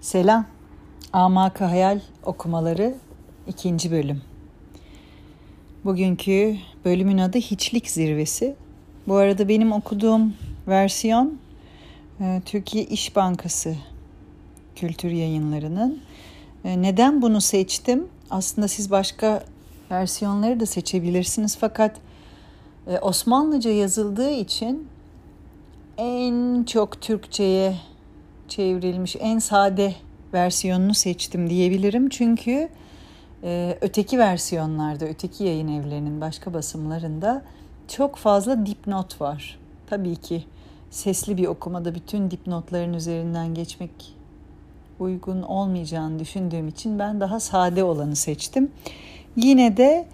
Selam. Amak Hayal okumaları ikinci bölüm. Bugünkü bölümün adı Hiçlik Zirvesi. Bu arada benim okuduğum versiyon e, Türkiye İş Bankası kültür yayınlarının. E, neden bunu seçtim? Aslında siz başka versiyonları da seçebilirsiniz fakat e, Osmanlıca yazıldığı için en çok Türkçe'ye çevrilmiş en sade versiyonunu seçtim diyebilirim. Çünkü e, öteki versiyonlarda, öteki yayın evlerinin başka basımlarında çok fazla dipnot var. Tabii ki sesli bir okumada bütün dipnotların üzerinden geçmek uygun olmayacağını düşündüğüm için ben daha sade olanı seçtim. Yine de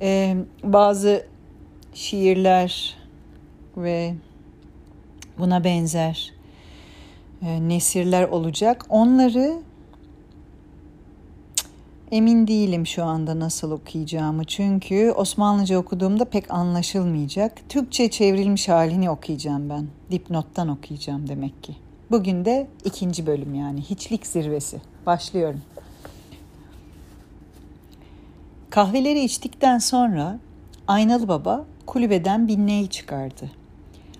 e, bazı şiirler ve buna benzer nesirler olacak. Onları emin değilim şu anda nasıl okuyacağımı. Çünkü Osmanlıca okuduğumda pek anlaşılmayacak. Türkçe çevrilmiş halini okuyacağım ben. Dipnottan okuyacağım demek ki. Bugün de ikinci bölüm yani hiçlik zirvesi. Başlıyorum. Kahveleri içtikten sonra Aynalı Baba kulübeden bir ney çıkardı.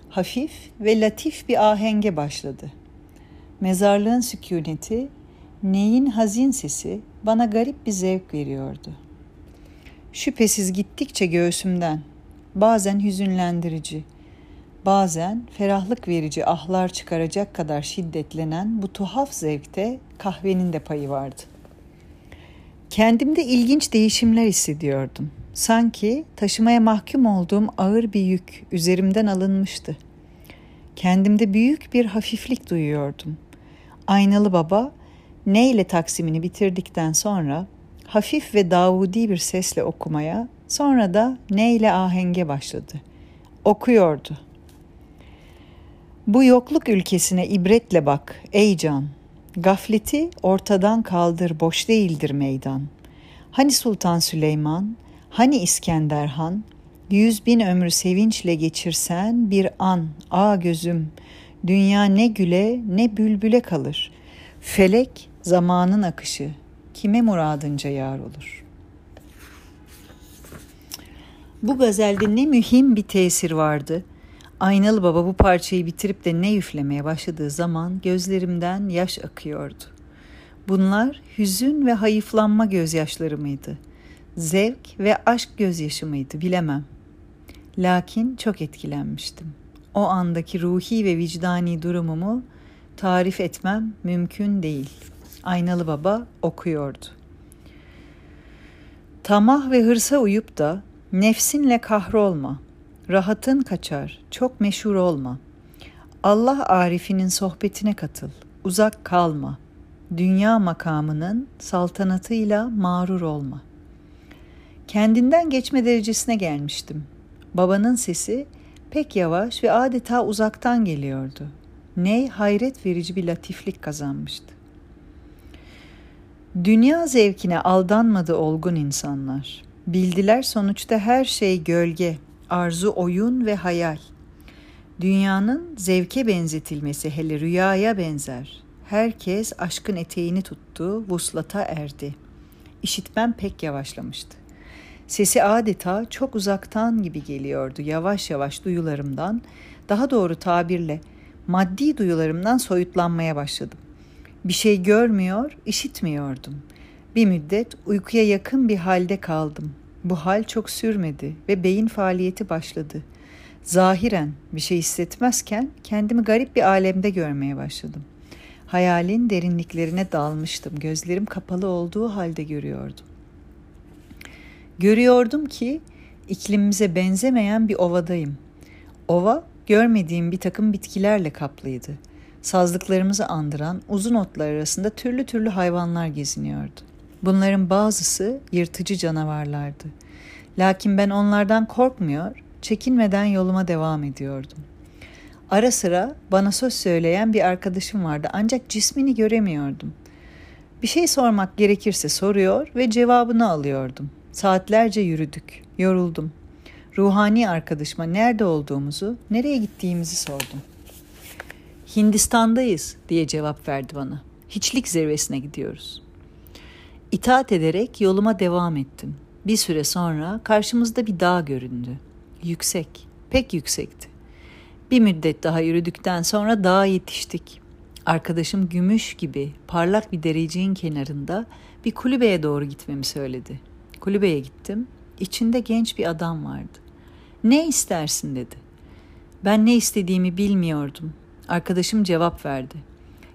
Hafif ve latif bir ahenge başladı. Mezarlığın sükuneti, neyin hazin sesi bana garip bir zevk veriyordu. Şüphesiz gittikçe göğsümden, bazen hüzünlendirici, bazen ferahlık verici ahlar çıkaracak kadar şiddetlenen bu tuhaf zevkte kahvenin de payı vardı. Kendimde ilginç değişimler hissediyordum. Sanki taşımaya mahkum olduğum ağır bir yük üzerimden alınmıştı. Kendimde büyük bir hafiflik duyuyordum. Aynalı Baba ne ile taksimini bitirdikten sonra hafif ve Davudi bir sesle okumaya, sonra da ne ile ahenge başladı. Okuyordu. Bu yokluk ülkesine ibretle bak ey can. Gafleti ortadan kaldır boş değildir meydan. Hani Sultan Süleyman, hani İskender Han, yüz bin ömrü sevinçle geçirsen bir an, a gözüm, Dünya ne güle ne bülbüle kalır. Felek zamanın akışı kime muradınca yar olur. Bu gazelde ne mühim bir tesir vardı. Aynalı Baba bu parçayı bitirip de ne üflemeye başladığı zaman gözlerimden yaş akıyordu. Bunlar hüzün ve hayıflanma gözyaşları mıydı? Zevk ve aşk gözyaşı mıydı bilemem. Lakin çok etkilenmiştim.'' O andaki ruhi ve vicdani durumumu tarif etmem mümkün değil. Aynalı Baba okuyordu. Tamah ve hırsa uyup da nefsinle kahrolma. Rahatın kaçar, çok meşhur olma. Allah arifinin sohbetine katıl, uzak kalma. Dünya makamının saltanatıyla mağrur olma. Kendinden geçme derecesine gelmiştim. Babanın sesi pek yavaş ve adeta uzaktan geliyordu. Ney hayret verici bir latiflik kazanmıştı. Dünya zevkine aldanmadı olgun insanlar. Bildiler sonuçta her şey gölge, arzu oyun ve hayal. Dünyanın zevke benzetilmesi hele rüyaya benzer. Herkes aşkın eteğini tuttu, vuslata erdi. İşitmem pek yavaşlamıştı. Sesi adeta çok uzaktan gibi geliyordu yavaş yavaş duyularımdan, daha doğru tabirle maddi duyularımdan soyutlanmaya başladım. Bir şey görmüyor, işitmiyordum. Bir müddet uykuya yakın bir halde kaldım. Bu hal çok sürmedi ve beyin faaliyeti başladı. Zahiren bir şey hissetmezken kendimi garip bir alemde görmeye başladım. Hayalin derinliklerine dalmıştım. Gözlerim kapalı olduğu halde görüyordum. Görüyordum ki iklimimize benzemeyen bir ovadayım. Ova görmediğim bir takım bitkilerle kaplıydı. Sazlıklarımızı andıran uzun otlar arasında türlü türlü hayvanlar geziniyordu. Bunların bazısı yırtıcı canavarlardı. Lakin ben onlardan korkmuyor, çekinmeden yoluma devam ediyordum. Ara sıra bana söz söyleyen bir arkadaşım vardı ancak cismini göremiyordum. Bir şey sormak gerekirse soruyor ve cevabını alıyordum. Saatlerce yürüdük. Yoruldum. Ruhani arkadaşıma nerede olduğumuzu, nereye gittiğimizi sordum. Hindistan'dayız diye cevap verdi bana. Hiçlik zirvesine gidiyoruz. İtaat ederek yoluma devam ettim. Bir süre sonra karşımızda bir dağ göründü. Yüksek, pek yüksekti. Bir müddet daha yürüdükten sonra dağa yetiştik. Arkadaşım gümüş gibi parlak bir dereceğin kenarında bir kulübeye doğru gitmemi söyledi. Kulübeye gittim. İçinde genç bir adam vardı. Ne istersin dedi. Ben ne istediğimi bilmiyordum. Arkadaşım cevap verdi.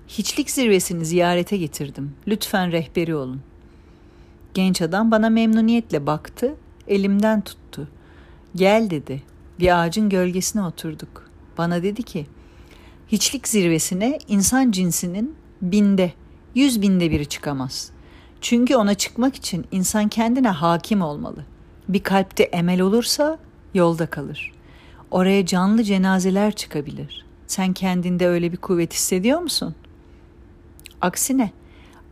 Hiçlik zirvesini ziyarete getirdim. Lütfen rehberi olun. Genç adam bana memnuniyetle baktı, elimden tuttu. Gel dedi. Bir ağacın gölgesine oturduk. Bana dedi ki, hiçlik zirvesine insan cinsinin binde, yüz binde biri çıkamaz. Çünkü ona çıkmak için insan kendine hakim olmalı. Bir kalpte emel olursa yolda kalır. Oraya canlı cenazeler çıkabilir. Sen kendinde öyle bir kuvvet hissediyor musun? Aksine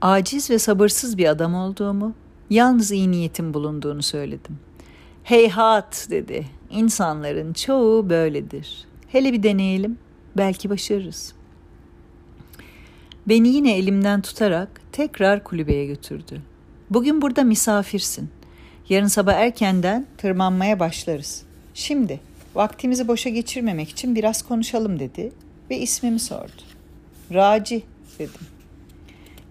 aciz ve sabırsız bir adam olduğumu, yalnız iyi niyetim bulunduğunu söyledim. Heyhat dedi. İnsanların çoğu böyledir. Hele bir deneyelim. Belki başarırız. Beni yine elimden tutarak tekrar kulübeye götürdü. Bugün burada misafirsin. Yarın sabah erkenden tırmanmaya başlarız. Şimdi vaktimizi boşa geçirmemek için biraz konuşalım dedi ve ismimi sordu. Raci dedim.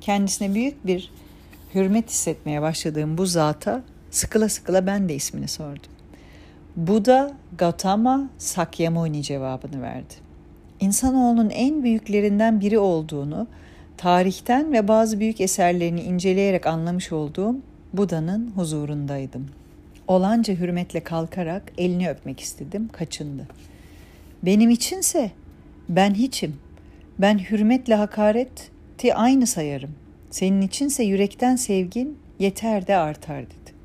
Kendisine büyük bir hürmet hissetmeye başladığım bu zata sıkıla sıkıla ben de ismini sordum. Buda Gautama Sakyamuni cevabını verdi. İnsanoğlunun en büyüklerinden biri olduğunu tarihten ve bazı büyük eserlerini inceleyerek anlamış olduğum Buda'nın huzurundaydım. Olanca hürmetle kalkarak elini öpmek istedim, kaçındı. Benim içinse ben hiçim. Ben hürmetle hakareti aynı sayarım. Senin içinse yürekten sevgin yeter de artar dedi.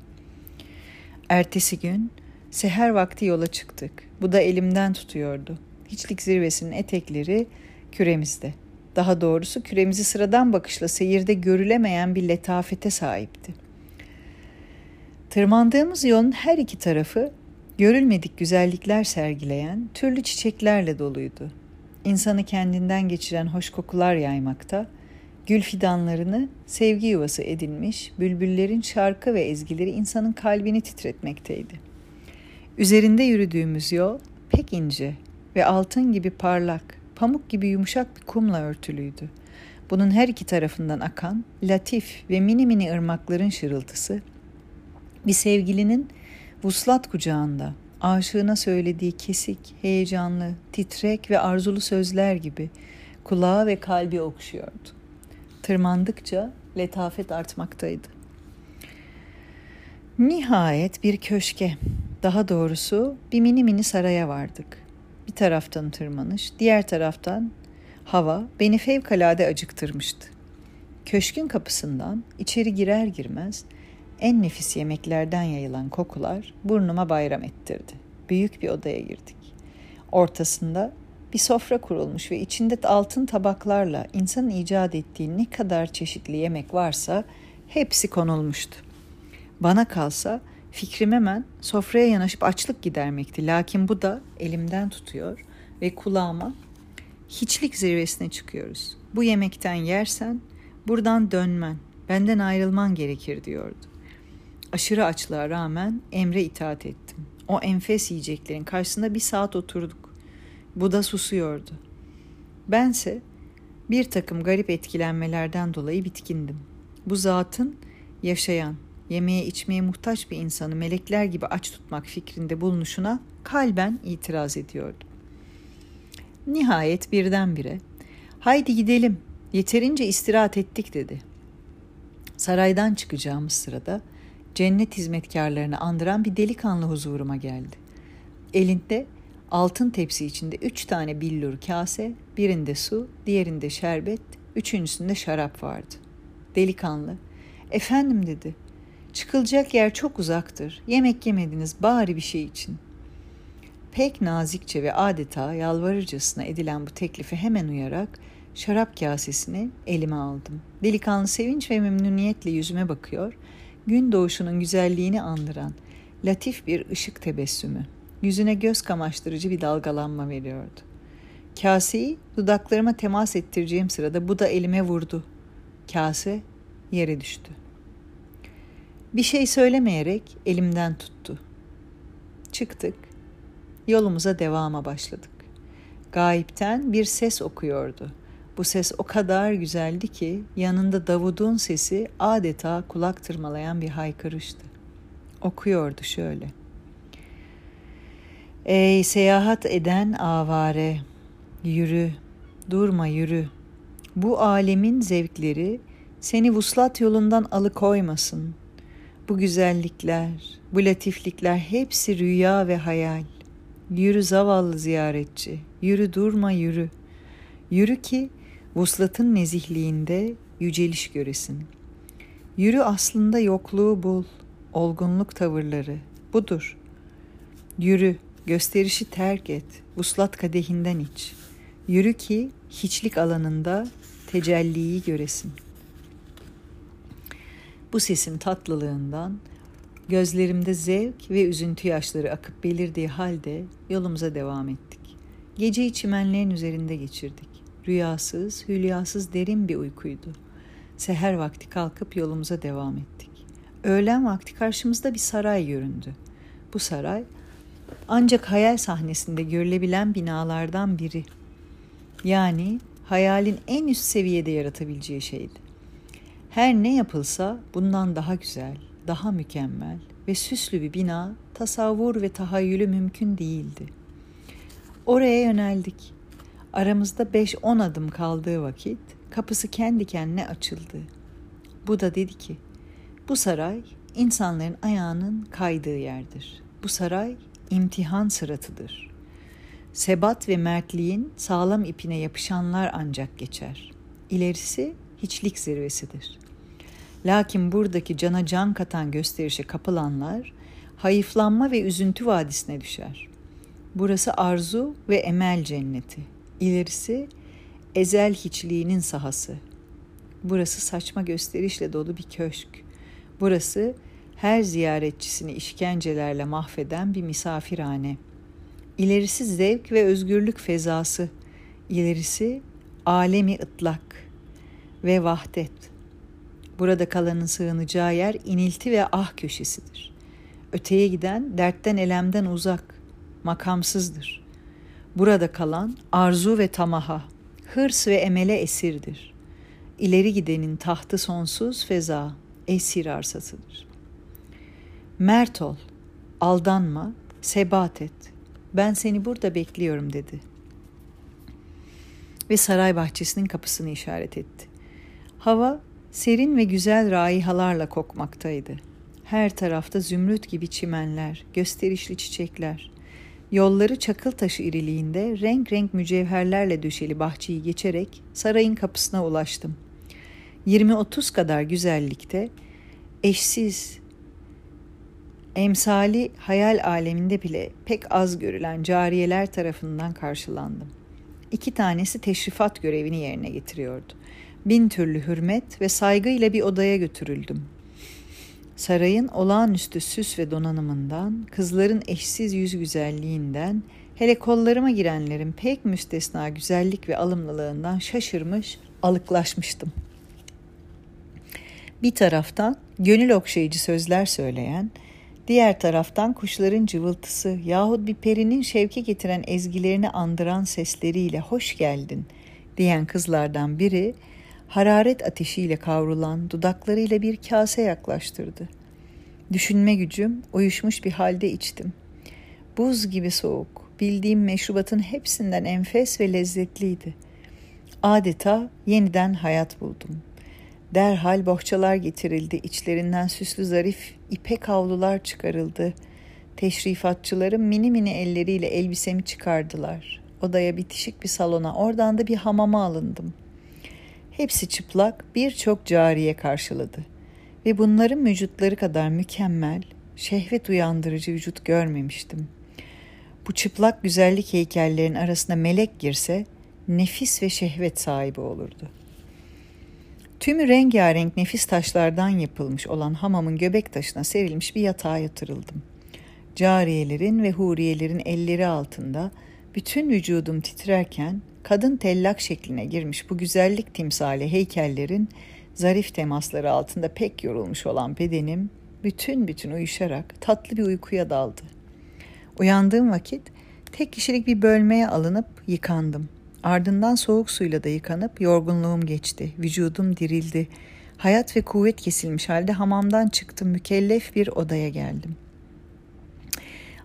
Ertesi gün seher vakti yola çıktık. Bu da elimden tutuyordu. Hiçlik zirvesinin etekleri küremizde. Daha doğrusu küremizi sıradan bakışla seyirde görülemeyen bir letafete sahipti. Tırmandığımız yolun her iki tarafı görülmedik güzellikler sergileyen türlü çiçeklerle doluydu. İnsanı kendinden geçiren hoş kokular yaymakta, gül fidanlarını sevgi yuvası edinmiş bülbüllerin şarkı ve ezgileri insanın kalbini titretmekteydi. Üzerinde yürüdüğümüz yol pek ince ve altın gibi parlak, pamuk gibi yumuşak bir kumla örtülüydü. Bunun her iki tarafından akan latif ve mini mini ırmakların şırıltısı bir sevgilinin vuslat kucağında aşığına söylediği kesik, heyecanlı, titrek ve arzulu sözler gibi kulağı ve kalbi okşuyordu. Tırmandıkça letafet artmaktaydı. Nihayet bir köşke, daha doğrusu bir mini mini saraya vardık. Bir taraftan tırmanış, diğer taraftan hava beni fevkalade acıktırmıştı. Köşkün kapısından içeri girer girmez en nefis yemeklerden yayılan kokular burnuma bayram ettirdi. Büyük bir odaya girdik. Ortasında bir sofra kurulmuş ve içinde altın tabaklarla insanın icat ettiği ne kadar çeşitli yemek varsa hepsi konulmuştu. Bana kalsa fikrim hemen sofraya yanaşıp açlık gidermekti. Lakin bu da elimden tutuyor ve kulağıma hiçlik zirvesine çıkıyoruz. Bu yemekten yersen buradan dönmen, benden ayrılman gerekir diyordu. Aşırı açlığa rağmen emre itaat ettim. O enfes yiyeceklerin karşısında bir saat oturduk. Bu da susuyordu. Bense bir takım garip etkilenmelerden dolayı bitkindim. Bu zatın yaşayan, yemeğe içmeye muhtaç bir insanı melekler gibi aç tutmak fikrinde bulunuşuna kalben itiraz ediyordum. Nihayet birdenbire haydi gidelim yeterince istirahat ettik dedi. Saraydan çıkacağımız sırada cennet hizmetkarlarını andıran bir delikanlı huzuruma geldi. Elinde altın tepsi içinde üç tane billur kase, birinde su, diğerinde şerbet, üçüncüsünde şarap vardı. Delikanlı, efendim dedi, çıkılacak yer çok uzaktır, yemek yemediniz bari bir şey için. Pek nazikçe ve adeta yalvarırcasına edilen bu teklife hemen uyarak şarap kasesini elime aldım. Delikanlı sevinç ve memnuniyetle yüzüme bakıyor, gün doğuşunun güzelliğini andıran latif bir ışık tebessümü yüzüne göz kamaştırıcı bir dalgalanma veriyordu. Kaseyi dudaklarıma temas ettireceğim sırada bu da elime vurdu. Kase yere düştü. Bir şey söylemeyerek elimden tuttu. Çıktık. Yolumuza devama başladık. Gayipten bir ses okuyordu. Bu ses o kadar güzeldi ki yanında Davud'un sesi adeta kulak tırmalayan bir haykırıştı. Okuyordu şöyle. Ey seyahat eden avare, yürü, durma yürü. Bu alemin zevkleri seni vuslat yolundan alıkoymasın. Bu güzellikler, bu latiflikler hepsi rüya ve hayal. Yürü zavallı ziyaretçi, yürü durma yürü. Yürü ki vuslatın nezihliğinde yüceliş göresin. Yürü aslında yokluğu bul, olgunluk tavırları, budur. Yürü, gösterişi terk et, vuslat kadehinden iç. Yürü ki hiçlik alanında tecelliyi göresin. Bu sesin tatlılığından gözlerimde zevk ve üzüntü yaşları akıp belirdiği halde yolumuza devam ettik. Geceyi çimenlerin üzerinde geçirdik. Rüyasız, hülyasız derin bir uykuydu. Seher vakti kalkıp yolumuza devam ettik. Öğlen vakti karşımızda bir saray göründü. Bu saray ancak hayal sahnesinde görülebilen binalardan biri. Yani hayalin en üst seviyede yaratabileceği şeydi. Her ne yapılsa bundan daha güzel, daha mükemmel ve süslü bir bina tasavvur ve tahayyülü mümkün değildi. Oraya yöneldik. Aramızda 5-10 adım kaldığı vakit kapısı kendi kendine açıldı. Bu da dedi ki, bu saray insanların ayağının kaydığı yerdir. Bu saray imtihan sıratıdır. Sebat ve mertliğin sağlam ipine yapışanlar ancak geçer. İlerisi hiçlik zirvesidir. Lakin buradaki cana can katan gösterişe kapılanlar hayıflanma ve üzüntü vadisine düşer. Burası arzu ve emel cenneti. İlerisi ezel hiçliğinin sahası. Burası saçma gösterişle dolu bir köşk. Burası her ziyaretçisini işkencelerle mahveden bir misafirhane. İlerisi zevk ve özgürlük fezası. İlerisi alemi ıtlak ve vahdet. Burada kalanın sığınacağı yer inilti ve ah köşesidir. Öteye giden dertten elemden uzak, makamsızdır. Burada kalan arzu ve tamaha, hırs ve emele esirdir. İleri gidenin tahtı sonsuz feza, esir arsasıdır. Mert ol, aldanma, sebat et. Ben seni burada bekliyorum dedi. Ve saray bahçesinin kapısını işaret etti. Hava serin ve güzel raihalarla kokmaktaydı. Her tarafta zümrüt gibi çimenler, gösterişli çiçekler. Yolları çakıl taşı iriliğinde renk renk mücevherlerle döşeli bahçeyi geçerek sarayın kapısına ulaştım. 20-30 kadar güzellikte eşsiz, emsali hayal aleminde bile pek az görülen cariyeler tarafından karşılandım. İki tanesi teşrifat görevini yerine getiriyordu. Bin türlü hürmet ve saygıyla bir odaya götürüldüm. Sarayın olağanüstü süs ve donanımından, kızların eşsiz yüz güzelliğinden, hele kollarıma girenlerin pek müstesna güzellik ve alımlılığından şaşırmış, alıklaşmıştım. Bir taraftan gönül okşayıcı sözler söyleyen, diğer taraftan kuşların cıvıltısı yahut bir perinin şevke getiren ezgilerini andıran sesleriyle hoş geldin diyen kızlardan biri hararet ateşiyle kavrulan dudaklarıyla bir kase yaklaştırdı. Düşünme gücüm uyuşmuş bir halde içtim. Buz gibi soğuk, bildiğim meşrubatın hepsinden enfes ve lezzetliydi. Adeta yeniden hayat buldum. Derhal bohçalar getirildi, içlerinden süslü zarif ipek havlular çıkarıldı. Teşrifatçılarım mini mini elleriyle elbisemi çıkardılar. Odaya bitişik bir salona, oradan da bir hamama alındım. Hepsi çıplak birçok cariye karşıladı. Ve bunların vücutları kadar mükemmel, şehvet uyandırıcı vücut görmemiştim. Bu çıplak güzellik heykellerin arasına melek girse nefis ve şehvet sahibi olurdu. Tümü rengarenk nefis taşlardan yapılmış olan hamamın göbek taşına serilmiş bir yatağa yatırıldım. Cariyelerin ve huriyelerin elleri altında bütün vücudum titrerken kadın tellak şekline girmiş bu güzellik timsali heykellerin Zarif temasları altında pek yorulmuş olan bedenim bütün bütün uyuşarak tatlı bir uykuya daldı. Uyandığım vakit tek kişilik bir bölmeye alınıp yıkandım. Ardından soğuk suyla da yıkanıp yorgunluğum geçti. Vücudum dirildi. Hayat ve kuvvet kesilmiş halde hamamdan çıktım. Mükellef bir odaya geldim.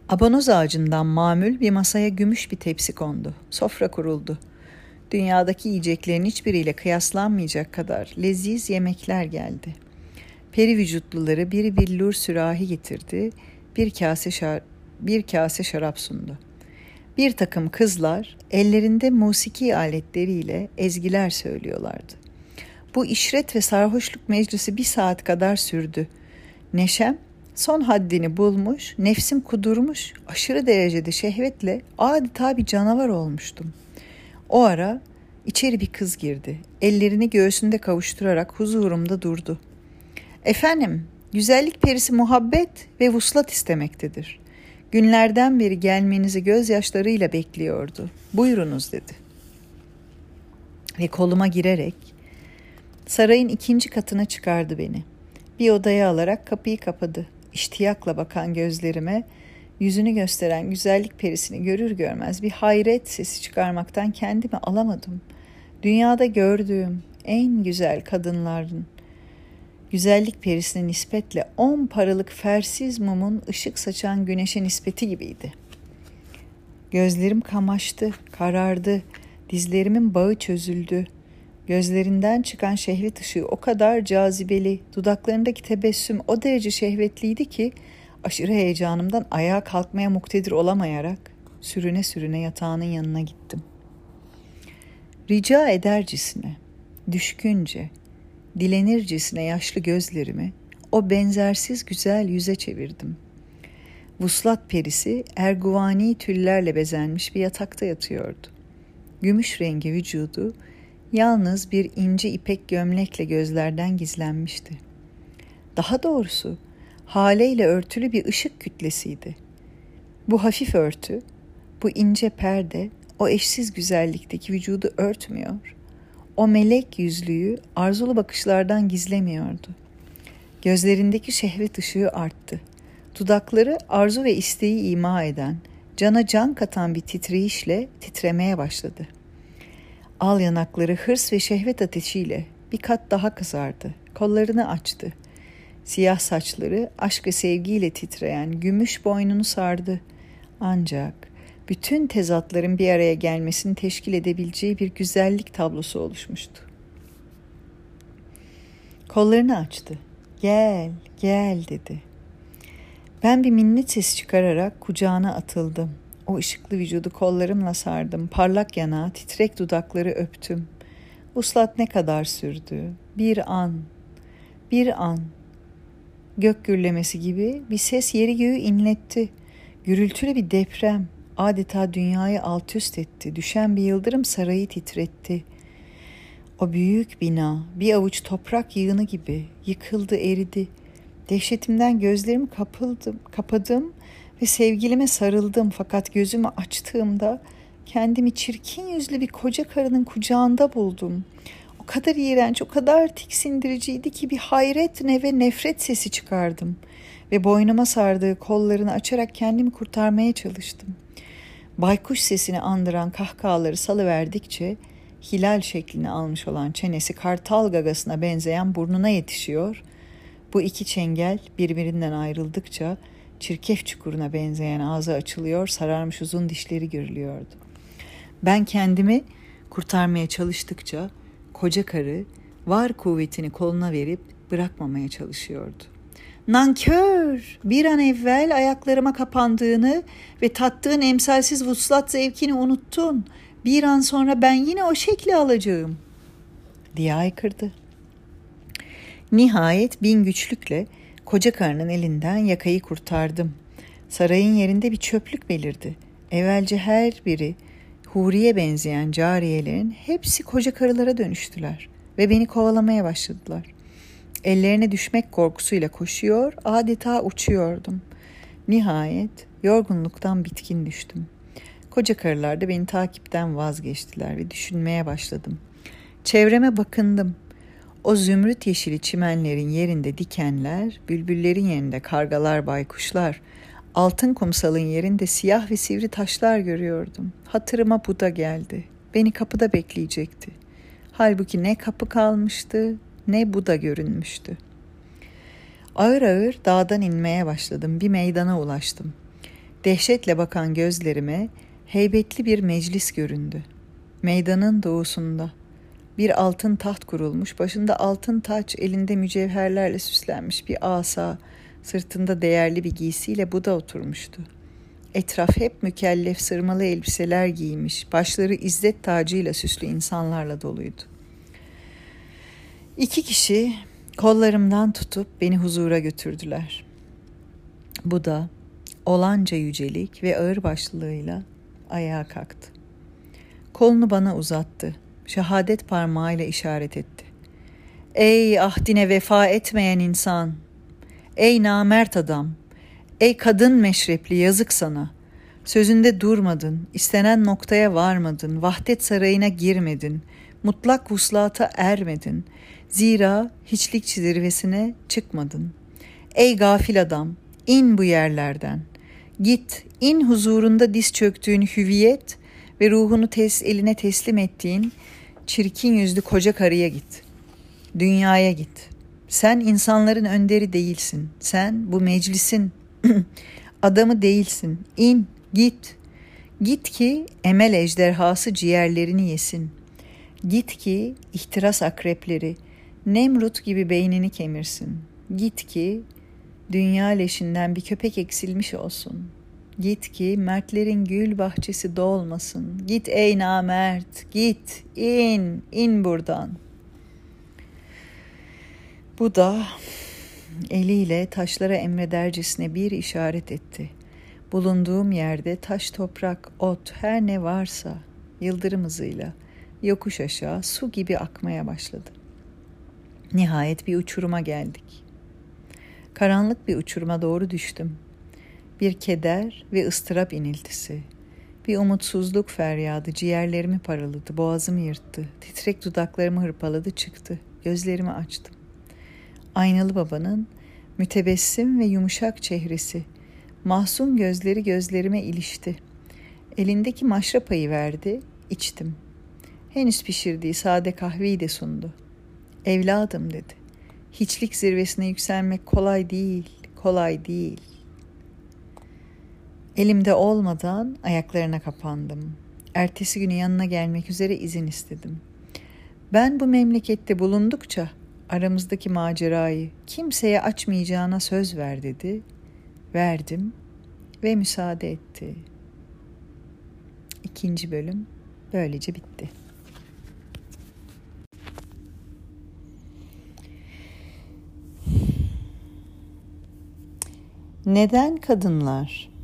Abanoz ağacından mamül bir masaya gümüş bir tepsi kondu. Sofra kuruldu. Dünyadaki yiyeceklerin hiçbiriyle kıyaslanmayacak kadar leziz yemekler geldi. Peri vücutluları biri billur sürahi getirdi, bir kase şar bir kase şarap sundu. Bir takım kızlar ellerinde musiki aletleriyle ezgiler söylüyorlardı. Bu işret ve sarhoşluk meclisi bir saat kadar sürdü. Neşem son haddini bulmuş, nefsim kudurmuş, aşırı derecede şehvetle adeta bir canavar olmuştum. O ara içeri bir kız girdi. Ellerini göğsünde kavuşturarak huzurumda durdu. Efendim, güzellik perisi muhabbet ve vuslat istemektedir. Günlerden beri gelmenizi gözyaşlarıyla bekliyordu. Buyurunuz dedi. Ve koluma girerek sarayın ikinci katına çıkardı beni. Bir odaya alarak kapıyı kapadı. İştiyakla bakan gözlerime yüzünü gösteren güzellik perisini görür görmez bir hayret sesi çıkarmaktan kendimi alamadım. Dünyada gördüğüm en güzel kadınların güzellik perisine nispetle on paralık fersiz mumun ışık saçan güneşe nispeti gibiydi. Gözlerim kamaştı, karardı, dizlerimin bağı çözüldü. Gözlerinden çıkan şehvet ışığı o kadar cazibeli, dudaklarındaki tebessüm o derece şehvetliydi ki aşırı heyecanımdan ayağa kalkmaya muktedir olamayarak sürüne sürüne yatağının yanına gittim. Rica edercesine, düşkünce, dilenircesine yaşlı gözlerimi o benzersiz güzel yüze çevirdim. Vuslat perisi erguvani tüllerle bezenmiş bir yatakta yatıyordu. Gümüş rengi vücudu yalnız bir ince ipek gömlekle gözlerden gizlenmişti. Daha doğrusu haleyle örtülü bir ışık kütlesiydi. Bu hafif örtü, bu ince perde o eşsiz güzellikteki vücudu örtmüyor, o melek yüzlüğü arzulu bakışlardan gizlemiyordu. Gözlerindeki şehvet ışığı arttı. Dudakları arzu ve isteği ima eden, cana can katan bir titreyişle titremeye başladı. Al yanakları hırs ve şehvet ateşiyle bir kat daha kızardı. Kollarını açtı. Siyah saçları aşk ve sevgiyle titreyen gümüş boynunu sardı. Ancak bütün tezatların bir araya gelmesini teşkil edebileceği bir güzellik tablosu oluşmuştu. Kollarını açtı. Gel, gel dedi. Ben bir minnet sesi çıkararak kucağına atıldım. O ışıklı vücudu kollarımla sardım. Parlak yana, titrek dudakları öptüm. Uslat ne kadar sürdü? Bir an, bir an. Gök gürlemesi gibi bir ses yeri göğü inletti. Gürültülü bir deprem adeta dünyayı alt üst etti. Düşen bir yıldırım sarayı titretti. O büyük bina bir avuç toprak yığını gibi yıkıldı, eridi. Dehşetimden gözlerimi kapıldım, kapadım ve sevgilime sarıldım fakat gözümü açtığımda kendimi çirkin yüzlü bir koca karının kucağında buldum. O kadar iğrenç, o kadar tiksindiriciydi ki bir hayret ne ve nefret sesi çıkardım ve boynuma sardığı kollarını açarak kendimi kurtarmaya çalıştım. Baykuş sesini andıran kahkahaları salıverdikçe hilal şeklini almış olan çenesi kartal gagasına benzeyen burnuna yetişiyor. Bu iki çengel birbirinden ayrıldıkça çirkef çukuruna benzeyen ağzı açılıyor, sararmış uzun dişleri görülüyordu. Ben kendimi kurtarmaya çalıştıkça koca karı var kuvvetini koluna verip bırakmamaya çalışıyordu. Nankör! Bir an evvel ayaklarıma kapandığını ve tattığın emsalsiz vuslat zevkini unuttun. Bir an sonra ben yine o şekli alacağım. Diye aykırdı. Nihayet bin güçlükle koca karının elinden yakayı kurtardım. Sarayın yerinde bir çöplük belirdi. Evvelce her biri huriye benzeyen cariyelerin hepsi koca karılara dönüştüler ve beni kovalamaya başladılar. Ellerine düşmek korkusuyla koşuyor, adeta uçuyordum. Nihayet yorgunluktan bitkin düştüm. Koca karılar da beni takipten vazgeçtiler ve düşünmeye başladım. Çevreme bakındım. O zümrüt yeşili çimenlerin yerinde dikenler, bülbüllerin yerinde kargalar, baykuşlar, altın kumsalın yerinde siyah ve sivri taşlar görüyordum. Hatırıma bu da geldi. Beni kapıda bekleyecekti. Halbuki ne kapı kalmıştı, ne bu da görünmüştü. Ağır ağır dağdan inmeye başladım. Bir meydana ulaştım. Dehşetle bakan gözlerime heybetli bir meclis göründü. Meydanın doğusunda bir altın taht kurulmuş, başında altın taç, elinde mücevherlerle süslenmiş bir asa, sırtında değerli bir giysiyle bu da oturmuştu. Etraf hep mükellef sırmalı elbiseler giymiş, başları izzet tacıyla süslü insanlarla doluydu. İki kişi kollarımdan tutup beni huzura götürdüler. Bu da olanca yücelik ve ağır başlılığıyla ayağa kalktı. Kolunu bana uzattı. Şehadet parmağıyla işaret etti. Ey ahdine vefa etmeyen insan! Ey namert adam! Ey kadın meşrepli yazık sana! Sözünde durmadın, istenen noktaya varmadın, vahdet sarayına girmedin, mutlak vuslata ermedin. Zira hiçlik zirvesine çıkmadın. Ey gafil adam, in bu yerlerden. Git, in huzurunda diz çöktüğün hüviyet ve ruhunu tes eline teslim ettiğin çirkin yüzlü koca karıya git. Dünyaya git. Sen insanların önderi değilsin. Sen bu meclisin adamı değilsin. İn, git. Git ki emel ejderhası ciğerlerini yesin. Git ki ihtiras akrepleri Nemrut gibi beynini kemirsin. Git ki dünya leşinden bir köpek eksilmiş olsun. Git ki mertlerin gül bahçesi dolmasın. Git ey namert, git, in, in buradan. Bu da eliyle taşlara emredercesine bir işaret etti. Bulunduğum yerde taş, toprak, ot, her ne varsa yıldırım hızıyla yokuş aşağı su gibi akmaya başladı. Nihayet bir uçuruma geldik. Karanlık bir uçuruma doğru düştüm. Bir keder ve ıstırap iniltisi. Bir umutsuzluk feryadı ciğerlerimi paraladı, boğazımı yırttı. Titrek dudaklarımı hırpaladı çıktı. Gözlerimi açtım. Aynalı babanın mütebessim ve yumuşak çehresi, mahzun gözleri gözlerime ilişti. Elindeki maşrapayı verdi, içtim. Henüz pişirdiği sade kahveyi de sundu. Evladım dedi. Hiçlik zirvesine yükselmek kolay değil, kolay değil. Elimde olmadan ayaklarına kapandım. Ertesi günü yanına gelmek üzere izin istedim. Ben bu memlekette bulundukça aramızdaki macerayı kimseye açmayacağına söz ver dedi. Verdim ve müsaade etti. İkinci bölüm böylece bitti. Neden kadınlar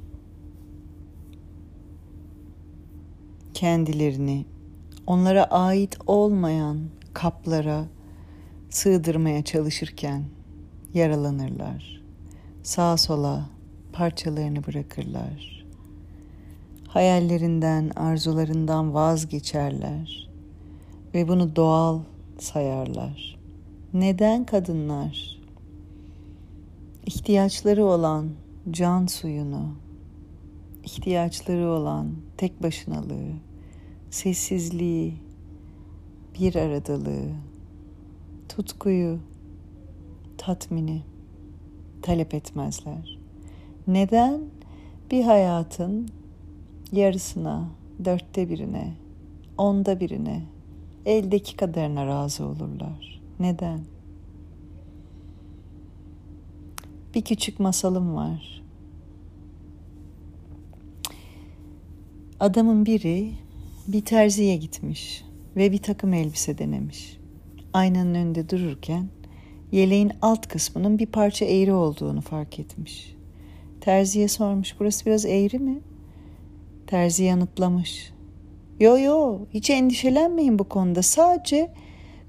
kendilerini onlara ait olmayan kaplara sığdırmaya çalışırken yaralanırlar. Sağa sola parçalarını bırakırlar. Hayallerinden, arzularından vazgeçerler ve bunu doğal sayarlar. Neden kadınlar ihtiyaçları olan can suyunu, ihtiyaçları olan tek başınalığı, sessizliği, bir aradalığı, tutkuyu, tatmini talep etmezler. Neden bir hayatın yarısına, dörtte birine, onda birine, eldeki kadarına razı olurlar? Neden? Bir küçük masalım var. Adamın biri bir terziye gitmiş ve bir takım elbise denemiş. Aynanın önünde dururken yeleğin alt kısmının bir parça eğri olduğunu fark etmiş. Terziye sormuş, burası biraz eğri mi? Terzi yanıtlamış. Yo yo, hiç endişelenmeyin bu konuda. Sadece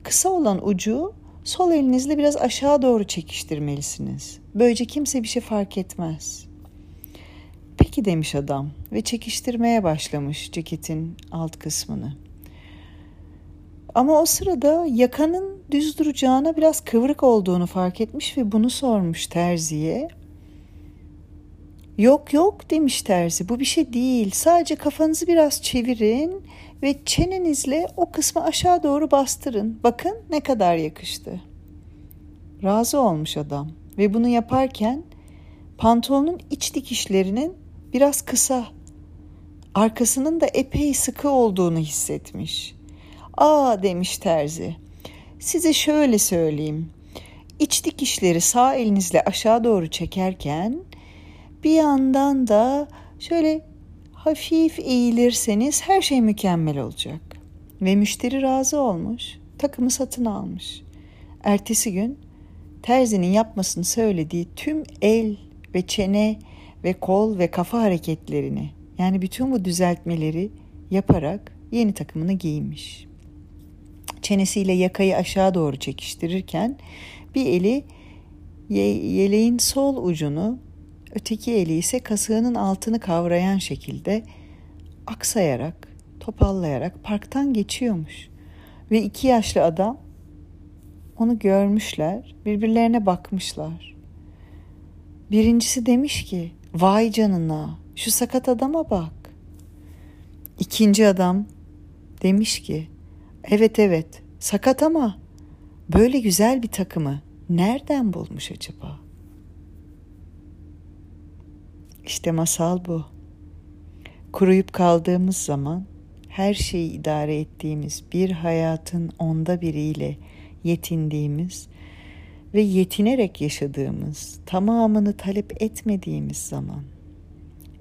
kısa olan ucu sol elinizle biraz aşağı doğru çekiştirmelisiniz. Böylece kimse bir şey fark etmez. Peki demiş adam ve çekiştirmeye başlamış ceketin alt kısmını. Ama o sırada yakanın düz duracağına biraz kıvrık olduğunu fark etmiş ve bunu sormuş terziye. Yok yok demiş terzi bu bir şey değil sadece kafanızı biraz çevirin ve çenenizle o kısmı aşağı doğru bastırın. Bakın ne kadar yakıştı. Razı olmuş adam ve bunu yaparken pantolonun iç dikişlerinin biraz kısa, arkasının da epey sıkı olduğunu hissetmiş. Aa demiş terzi. Size şöyle söyleyeyim. İç dikişleri sağ elinizle aşağı doğru çekerken bir yandan da şöyle hafif eğilirseniz her şey mükemmel olacak. Ve müşteri razı olmuş, takımı satın almış. Ertesi gün terzinin yapmasını söylediği tüm el ve çene ve kol ve kafa hareketlerini yani bütün bu düzeltmeleri yaparak yeni takımını giymiş. Çenesiyle yakayı aşağı doğru çekiştirirken bir eli yeleğin sol ucunu öteki eli ise kasığının altını kavrayan şekilde aksayarak, topallayarak parktan geçiyormuş. Ve iki yaşlı adam onu görmüşler, birbirlerine bakmışlar. Birincisi demiş ki, vay canına şu sakat adama bak. İkinci adam demiş ki, evet evet sakat ama böyle güzel bir takımı nereden bulmuş acaba?'' İşte masal bu. Kuruyup kaldığımız zaman her şeyi idare ettiğimiz bir hayatın onda biriyle yetindiğimiz ve yetinerek yaşadığımız, tamamını talep etmediğimiz zaman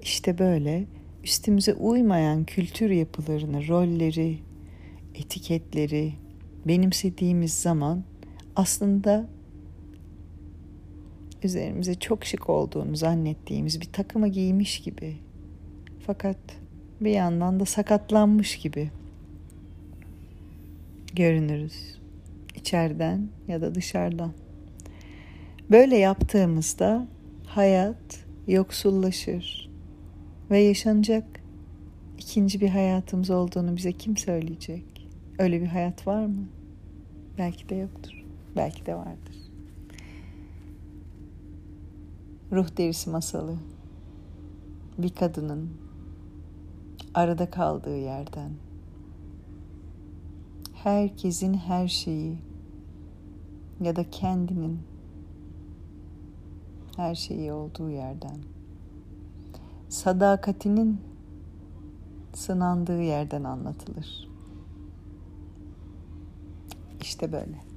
işte böyle üstümüze uymayan kültür yapılarını, rolleri, etiketleri benimsediğimiz zaman aslında üzerimize çok şık olduğunu zannettiğimiz bir takımı giymiş gibi. Fakat bir yandan da sakatlanmış gibi görünürüz. içeriden ya da dışarıdan. Böyle yaptığımızda hayat yoksullaşır ve yaşanacak ikinci bir hayatımız olduğunu bize kim söyleyecek? Öyle bir hayat var mı? Belki de yoktur. Belki de vardır. Ruh derisi masalı. Bir kadının arada kaldığı yerden herkesin her şeyi ya da kendinin her şeyi olduğu yerden sadakatinin sınandığı yerden anlatılır. İşte böyle.